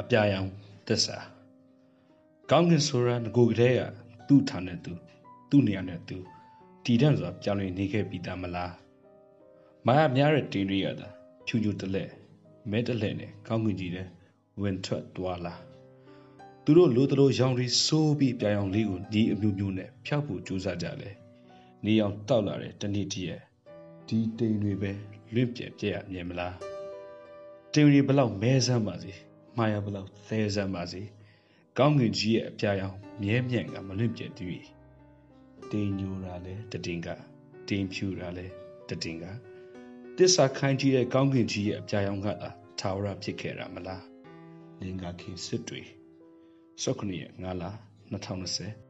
အပြာရောင်သစ္စာကောင်းကင်ဆိုတာငကိုကလေးကသူ့ဌာနဲ့သူသူ့နေရာနဲ့သူတည်တံ့စွာပြောင်းလဲနေခဲ့ပြီးသားမလားမာယာများတဲ့တင်းတွေရတာဖြူဖြူတလဲမဲတလဲနဲ့ကောင်းကင်ကြီးတဲ့ဝင်ထွက်သွားလာသူတို့လိုတလိုရောင်ရီစိုးပြီးပြာရောင်လေးကိုဒီအမျိုးမျိုးနဲ့ဖျောက်ဖို့ကြိုးစားကြတယ်နေအောင်တောက်လာတဲ့တနေ့တည်းရဲ့ဒီတိမ်တွေပဲလွင့်ပြဲပြဲရမြင်မလားတင်ရီဘလောက်မဲဆမ်းပါစေ မှားရဘလောက်သဲဆမ်းပါစေကောင်းကင်ကြီးရဲ့အပြာရောင်မြဲမြံ့ကမလွင့်ပြဲသူ၏တင်ညိုတာလဲတတင်ကတင်ဖြူတာလဲတတင်ကတစ္ဆာခိုင်းကြီးတဲ့ကောင်းကင်ကြီးရဲ့အပြာရောင်ကသာထာဝရဖြစ်ခဲ့တာမလားလင်္ကာခင်စစ်တွေ၁၉ရက်5လ2020